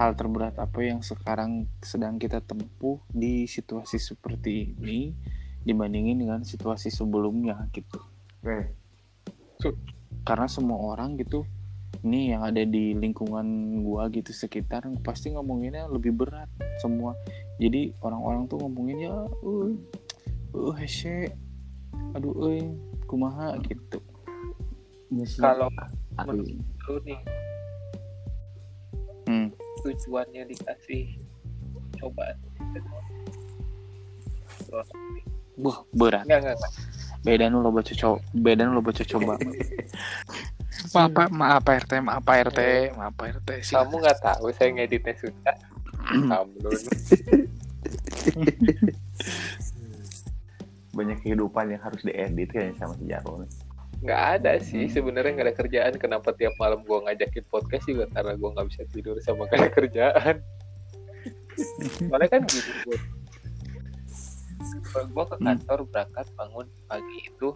hal terberat apa yang sekarang sedang kita tempuh di situasi seperti ini dibandingin dengan situasi sebelumnya gitu. Oke. Karena semua orang gitu ini yang ada di lingkungan gua gitu sekitar pasti ngomonginnya lebih berat semua. Jadi orang-orang tuh ngomonginnya uh uh hese aduh euy kumaha gitu. Kalau menurut lu nih. Tujuannya dikasih cobaan Wah, berat. enggak enggak enggak Beda nu lo baca coba, beda nu lo baca coba. maaf, Pak. maaf Pak RT, maaf Pak RT, maaf Pak RT. sih. kamu nggak tahu saya ngeditnya susah kamu Banyak kehidupan yang harus diedit kan sama si Jarwo nih. Nggak ada sih sebenarnya nggak ada kerjaan. Kenapa tiap malam gua ngajakin podcast juga? Karena gua nggak bisa tidur sama ada kerjaan. Soalnya kan gitu Kalau gua ke kantor berangkat bangun pagi itu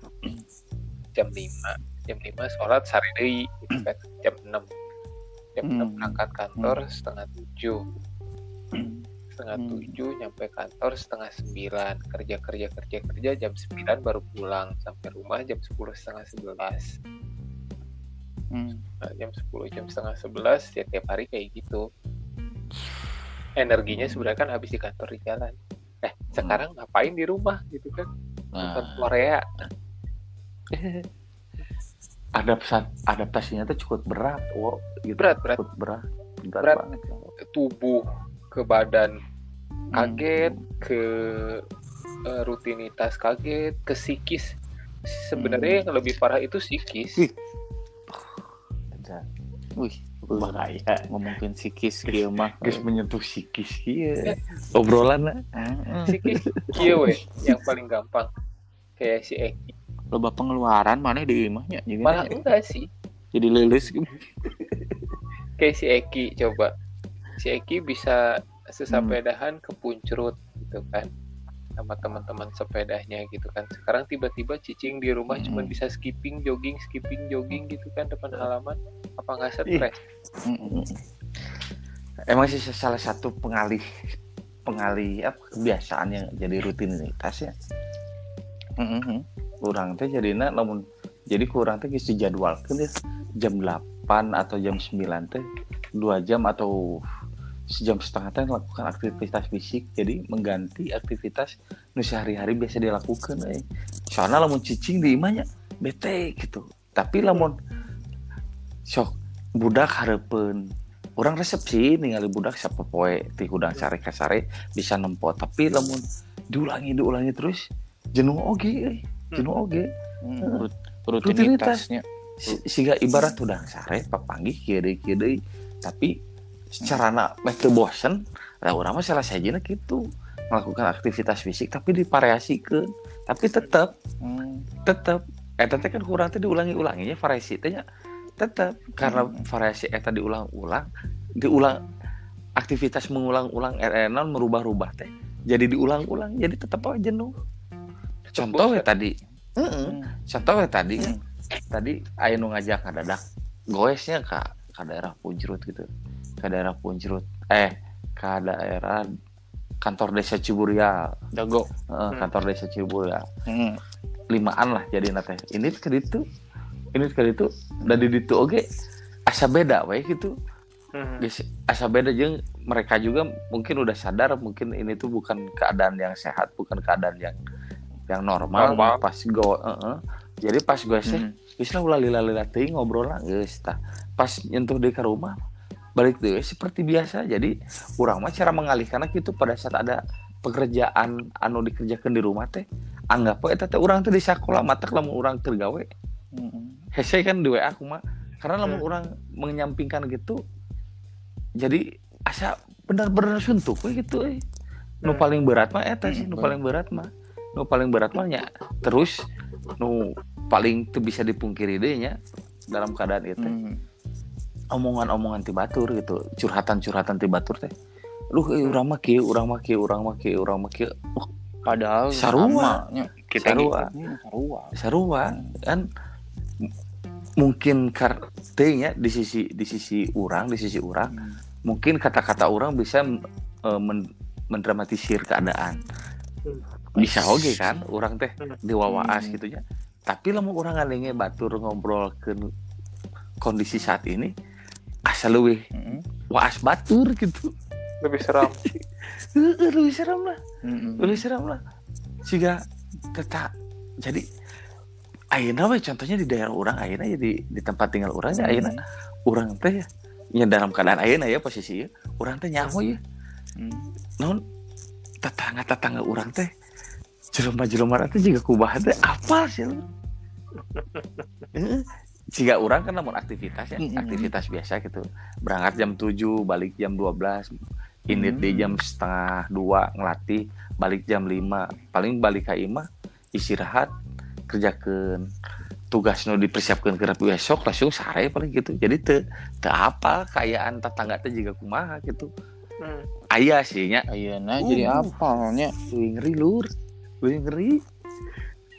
jam 5 jam 5 sholat deui, gitu kan. Jam 6 jam 6 Hmm. berangkat kantor setengah 7 setengah Hmm. tujuh nyampe kantor setengah sembilan kerja kerja kerja kerja jam sembilan baru pulang sampai rumah jam sepuluh setengah sebelas Hmm. nah, jam sepuluh jam setengah sebelas ya tiap hari kayak gitu energinya sebenarnya kan habis di kantor di jalan eh sekarang ngapain di rumah gitu kan nonton Nah, Korea adaptasi adaptasinya tuh cukup berat, wo. Gitu. Berat, berat. Cukup berat. Berat, Berat. banget. tubuh ke badan Hmm. kaget ke eh, rutinitas kaget ke psikis sebenarnya yang lebih parah itu psikis Wih. Bahaya. ngomongin psikis gitu mah. Guys menyentuh psikis iya. Obrolan lah. Heeh. psikis kieu we yang paling gampang kayak si Eki Loba pengeluaran mana di imahnya jadi malah enggak sih jadi lulus kayak si Eki coba si Eki bisa sesepedahan ke Puncrut gitu kan sama teman-teman sepedanya gitu kan sekarang tiba-tiba cicing di rumah Hmm. cuma bisa skipping jogging skipping jogging gitu kan depan halaman apa nggak stres Heeh. Emang sih salah satu pengalih pengalih apa kebiasaan yang jadi rutinitas ya. Heeh. Kurang teh jadinya namun jadi kurang teh geus dijadwalkeun ya jam 8 atau jam 9 teh dua jam atau sejam setengah teh melakukan aktivitas fisik. Jadi mengganti aktivitas nu sehari-hari biasa dilakukan eh. soalnya lamun cicing di imahnya bete gitu. Tapi lamun sok budak hareupeun orang resepsi ningali budak siapa poe ti hudang sare ka sare bisa nempo. Tapi lamun diulangi diulangi terus jenuh oge euy jenuh oge. Hmm, rut- rutinitasnya. siga ibarat udah sare papanggih deui kieu deui tapi secara na meh teu bosen lah urang mah salah sajina gitu melakukan aktivitas fisik tapi divariasikeun tapi tetap Hmm. tetap eta teh kan kurang teh diulangi-ulanginya variasi teh nya tetap karena Hmm. variasi eta diulang-ulang diulang aktivitas mengulang-ulang RN merubah-rubah teh jadi diulang-ulang jadi tetap aja jenuh contoh ya tadi Heeh. Hmm. contoh ya tadi Hmm. tadi nu ngajak kadadak goesnya ke ke daerah Puncrut gitu ke daerah Puncrut eh ke daerah kantor desa Ciburial Dago. Heeh, Hmm. kantor desa Ciburial Hmm. limaan lah jadi nate ini ke ditu ini ke ditu dan di ditu oke asa beda we gitu Hmm. Asa beda jeung mereka juga mungkin udah sadar mungkin ini tuh bukan keadaan yang sehat bukan keadaan yang yang normal, Normal. pas go heeh. jadi pas gue sih Hmm. lah ulah lila-lila teuing ngobrol lah tah pas nyentuh di ke rumah balik deh seperti biasa jadi urang mah cara mengalihkan gitu pada saat ada pekerjaan anu dikerjakan di rumah teh anggap eta teh urang teh di sekolah matak lamun urang teu gawe Hmm. hese kan di WA aku mah karena lamun Hmm. orang menyampingkan gitu jadi asa benar-benar suntuk we gitu eh. nu Hmm. paling berat mah eta sih nu paling berat mah nu paling berat mah nya terus nu paling tuh bisa dipungkiri deh nya dalam keadaan itu Hmm. Omongan-omongan ti batur gitu curhatan-curhatan ti batur teh lu eh, urang mah kieu urang mah kieu urang mah kieu urang mah kieu Wah, Padahal Sarua. kita Sarua. gitu. Hmm, sarua. sarua kan mungkin kartenya di sisi di sisi orang di sisi orang Hmm. mungkin kata-kata orang bisa eh, men- mendramatisir keadaan Hmm. bisa oke kan orang teh Hmm. diwawaas Hmm. gitu ya tapi lamun orang ngalenge batur ngobrol ke kondisi saat ini asal lebih Mm-mm. waas batur gitu. Lebih seram. Lebih serem lah. Mm-mm. lebih serem lah. Sehingga tetap jadi ayeuna we contohnya di daerah orang ayeuna ya di, tempat tinggal orang ya ayeuna. Orang teh ya, ya dalam keadaan ayeuna ya posisi orang teh nyaho ya. Mm. non tetangga tetangga orang teh jelema jelema teh juga kubah teh apa sih. jika orang kan namun aktivitas ya Mm-mm. aktivitas biasa gitu. Berangkat jam 7 balik jam 12 ini di Mm. jam setengah dua ngelatih balik jam 5 paling balik ke imah istirahat kerjakan tugas nu dipersiapkan ke besok langsung sare paling gitu. Jadi te, te apa kayaan tetangga teh juga kumaha gitu. Hmm. ayah sih nya Ayeuna Uh. jadi apa nya ngeri lur. Wih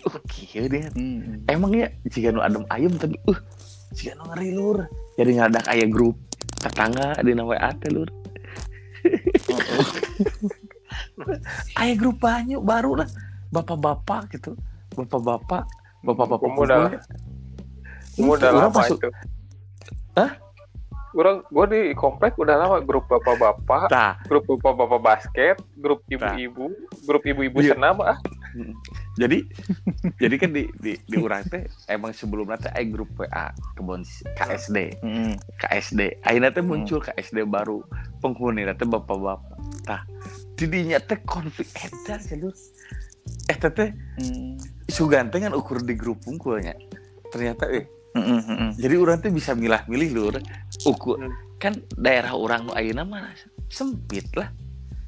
ngeri Oke deh Mm. Emang ya Jika nu adem ayam tapi uh Jika nu ngeri lur. Jadi ngadak ayah grup Tetangga di nama WA teh lur. Ayah grup banyak baru lah. Bapak-bapak gitu. Bapak-bapak Bapak-bapak udah Orang lama masuk- itu. Hah? Orang, gua di komplek udah lama grup bapak-bapak, Nah grup bapak-bapak basket, grup ibu-ibu, grup ibu-ibu Iya. senam ah. jadi jadi kan di di, di urang teh emang sebelumnya teh aya grup WA kebon KSD Mm-mm. KSD akhirnya teh muncul KSD baru. Penghuni teh bapak-bapak. Tah didinya teh konflik edar jalur eh teh Mm. sugan teh kan ukur di grup unggulnya ternyata eh Mm-mm, mm-mm. jadi orang teh bisa milah-milih lur. Ukur Hmm. kan daerah orang nu ayeuna mah sempit lah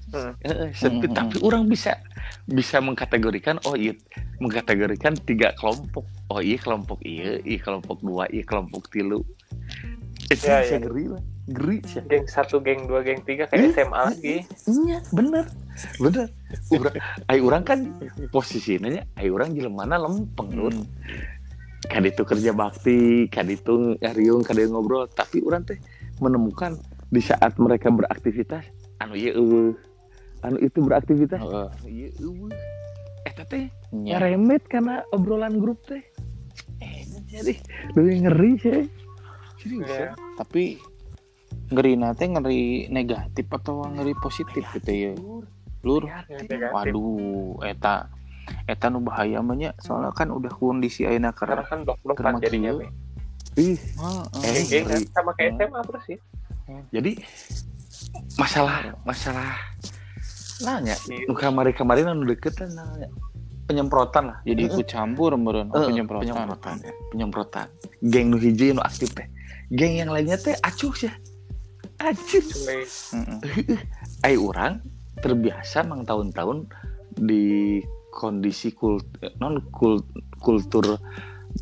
Hmm. Heeh, sempit Hmm, tapi orang bisa bisa mengkategorikan oh iya mengkategorikan tiga kelompok. Oh iya kelompok iya iya kelompok dua iya kelompok tilu. Itu Ya, bisa ya. geri lah geri sih. Geng satu, geng dua, geng tiga kayak SMA lagi. iya bener bener. Urang ay orang kan posisinya ay orang jelemana lempeng lur Mm. kan itu kerja bakti kan itu ngariung kan itu ngobrol. Tapi orang teh menemukan di saat mereka beraktivitas anu iya eueuh anu itu beraktivitas iya eueuh eh teh Nya. ngeremet karena obrolan grup teh eh jadi lebih ngeri sih serius Iya. ya Tapi ngeri nate ngeri negatif atau ngeri positif gitu ya. Lur. Negatif. Waduh, eta eta nu bahaya mah nya soalnya kan udah kondisi ayeuna Karena kan blok-blokan jadinya. ih. Eh, ngeri. sama kayak. SMA terus ya. jadi masalah masalah nanya. Iya. nu kamari kemarin anu deket kan nanya. Penyemprotan lah. Jadi ikut campur meureun. Oh, Eh, penyemprotan. penyemprotan ya. penyemprotan. Geng nu hiji nu aktif teh. Geng yang lainnya teh acuh sih. Acuh. Heeh. ai orang terbiasa mang tahun-tahun di kondisi kult non kul- kultur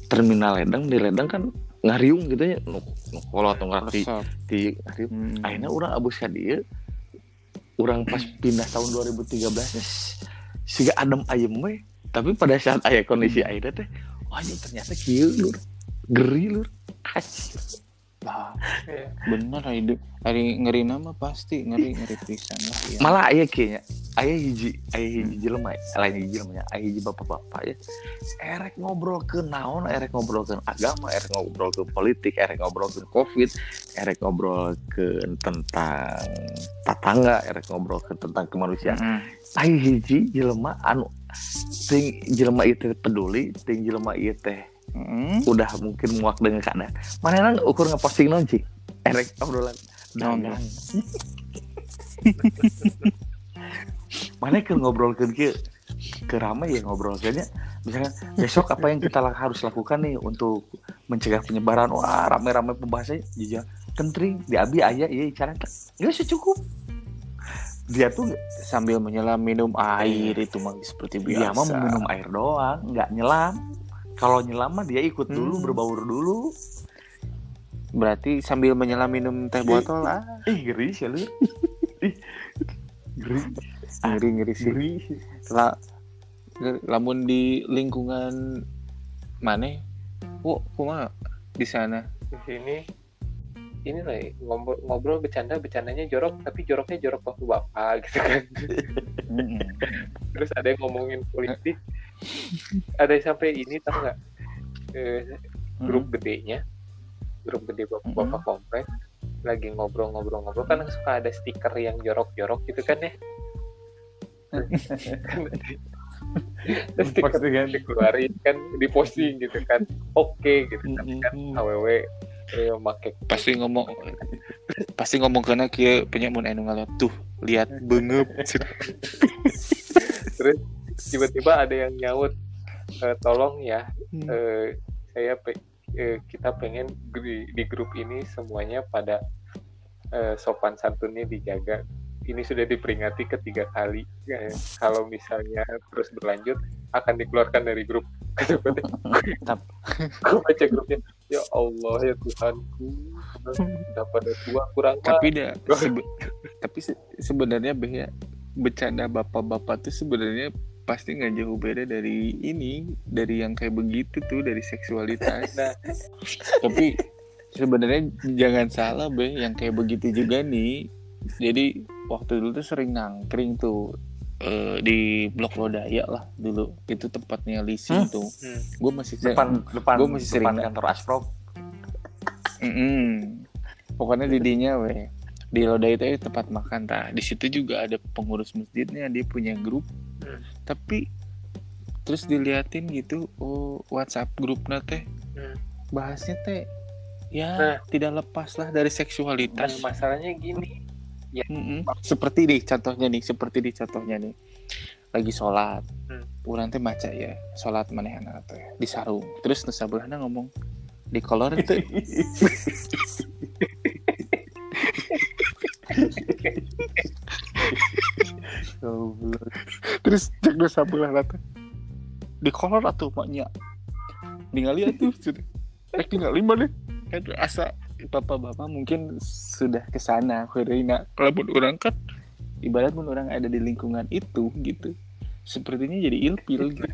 terminal ledeng. Di ledeng kan ngariung gitu ya. Nu nu kolot nu ngarti Resep. di ngariung. Hmm. akhirnya orang abus dieu orang pas pindah tahun 2013 geus siga adem ayem we tapi pada saat aya kondisi aida teh wah ini ternyata kieu lur geri lur Asik. Lah, Iya. bener hidup hari ngeri nama pasti ngeri ngeri pisan lah ya. malah aya kayaknya aya hiji aya hiji jelema lain hiji jelema aya hiji bapak-bapak ya erek ngobrol ke naon erek ngobrol ke agama erek ngobrol ke politik erek ngobrol ke covid erek ngobrol ke tentang tetangga erek ngobrol ke tentang kemanusiaan. Heeh. aya hiji jelema anu ting jelema itu peduli ting jelema ieu teh Heeh. udah mungkin muak dengan keadaan mana nang ukur ngeposting non sih erek obrolan. Dagang mana ke ngobrol ke ke ramai ya ngobrolnya misalkan besok apa yang kita harus lakukan nih untuk mencegah penyebaran? Wah rame-rame pembahasannya. Jija kentring di abi ayah iya cara nggak sih cukup dia tuh sambil menyelam minum air itu mah seperti biasa. dia mah minum air doang nggak nyelam kalau nyelam mah dia ikut dulu Hmm. berbaur dulu Berarti sambil menyelam minum teh botol ah. ih ngeri sih lu ih ngeri Ngeri ngeri sih. ngeri La, lamun di lingkungan mana? Wo, kumaha di sana? di sini ini lah ngobrol, ngobrol bercanda bercandanya jorok tapi joroknya jorok bapak bapak gitu kan. Terus ada yang ngomongin politik. Ada yang sampai ini tau nggak? Eh, grup gedenya. Grup gede bapak bapak komplek. Lagi ngobrol-ngobrol-ngobrol kan suka ada stiker yang jorok-jorok gitu kan ya. Kan ada stiker kan. dikeluarin kan diposting gitu kan. Oke gitu tapi kan aww eh, make pasti ngomong pasti ngomong karena kia punya mun anu tuh lihat bengep terus tiba-tiba ada yang nyaut "Eh, tolong ya Hmm. eh, saya pe- eh, kita pengen di, di grup ini semuanya pada eh, sopan santunnya dijaga. Ini sudah diperingati ketiga kali Ya, kalau misalnya terus berlanjut akan dikeluarkan dari grup. Gue baca grupnya ya Allah ya Tuhanku. Udah pada tua kurang tapi dah sebe- tapi se- sebenarnya Beh, ya bercanda bapak-bapak tuh sebenarnya pasti nggak jauh beda dari ini dari yang kayak begitu tuh dari seksualitas. Nah. tapi sebenarnya jangan salah Beh yang kayak begitu juga nih. Jadi waktu dulu tuh sering nangkring tuh eh, di blok Lodaya lah dulu itu tempatnya leasing Hmm? tuh Hmm. gue masih depan depan Gua masih sering- kantor Asprop Mm-mm. Pokoknya didinya weh di Loda itu tempat makan tah. Di situ juga ada pengurus masjidnya, dia punya grup. Hmm. Tapi terus diliatin gitu, oh WhatsApp grupnya teh Hmm. bahasnya teh ya Nah. tidak lepas lah dari Nah, seksualitas. masalahnya gini Mm-mm. Seperti nih contohnya nih, seperti di contohnya nih. Lagi sholat, Hmm. orang teh maca ya, sholat manehana teh di sarung. Terus nu sabeureuna ngomong di kolor itu terus cek nu sabeureuna teh. Di kolor atuh maknya. Ningali atuh sudah rek ningali mana kan asa bapak-bapak mungkin sudah ke sana heureuina kalau mun orang kan? Ibarat mun orang ada di lingkungan itu gitu. Sepertinya jadi ilpil gitu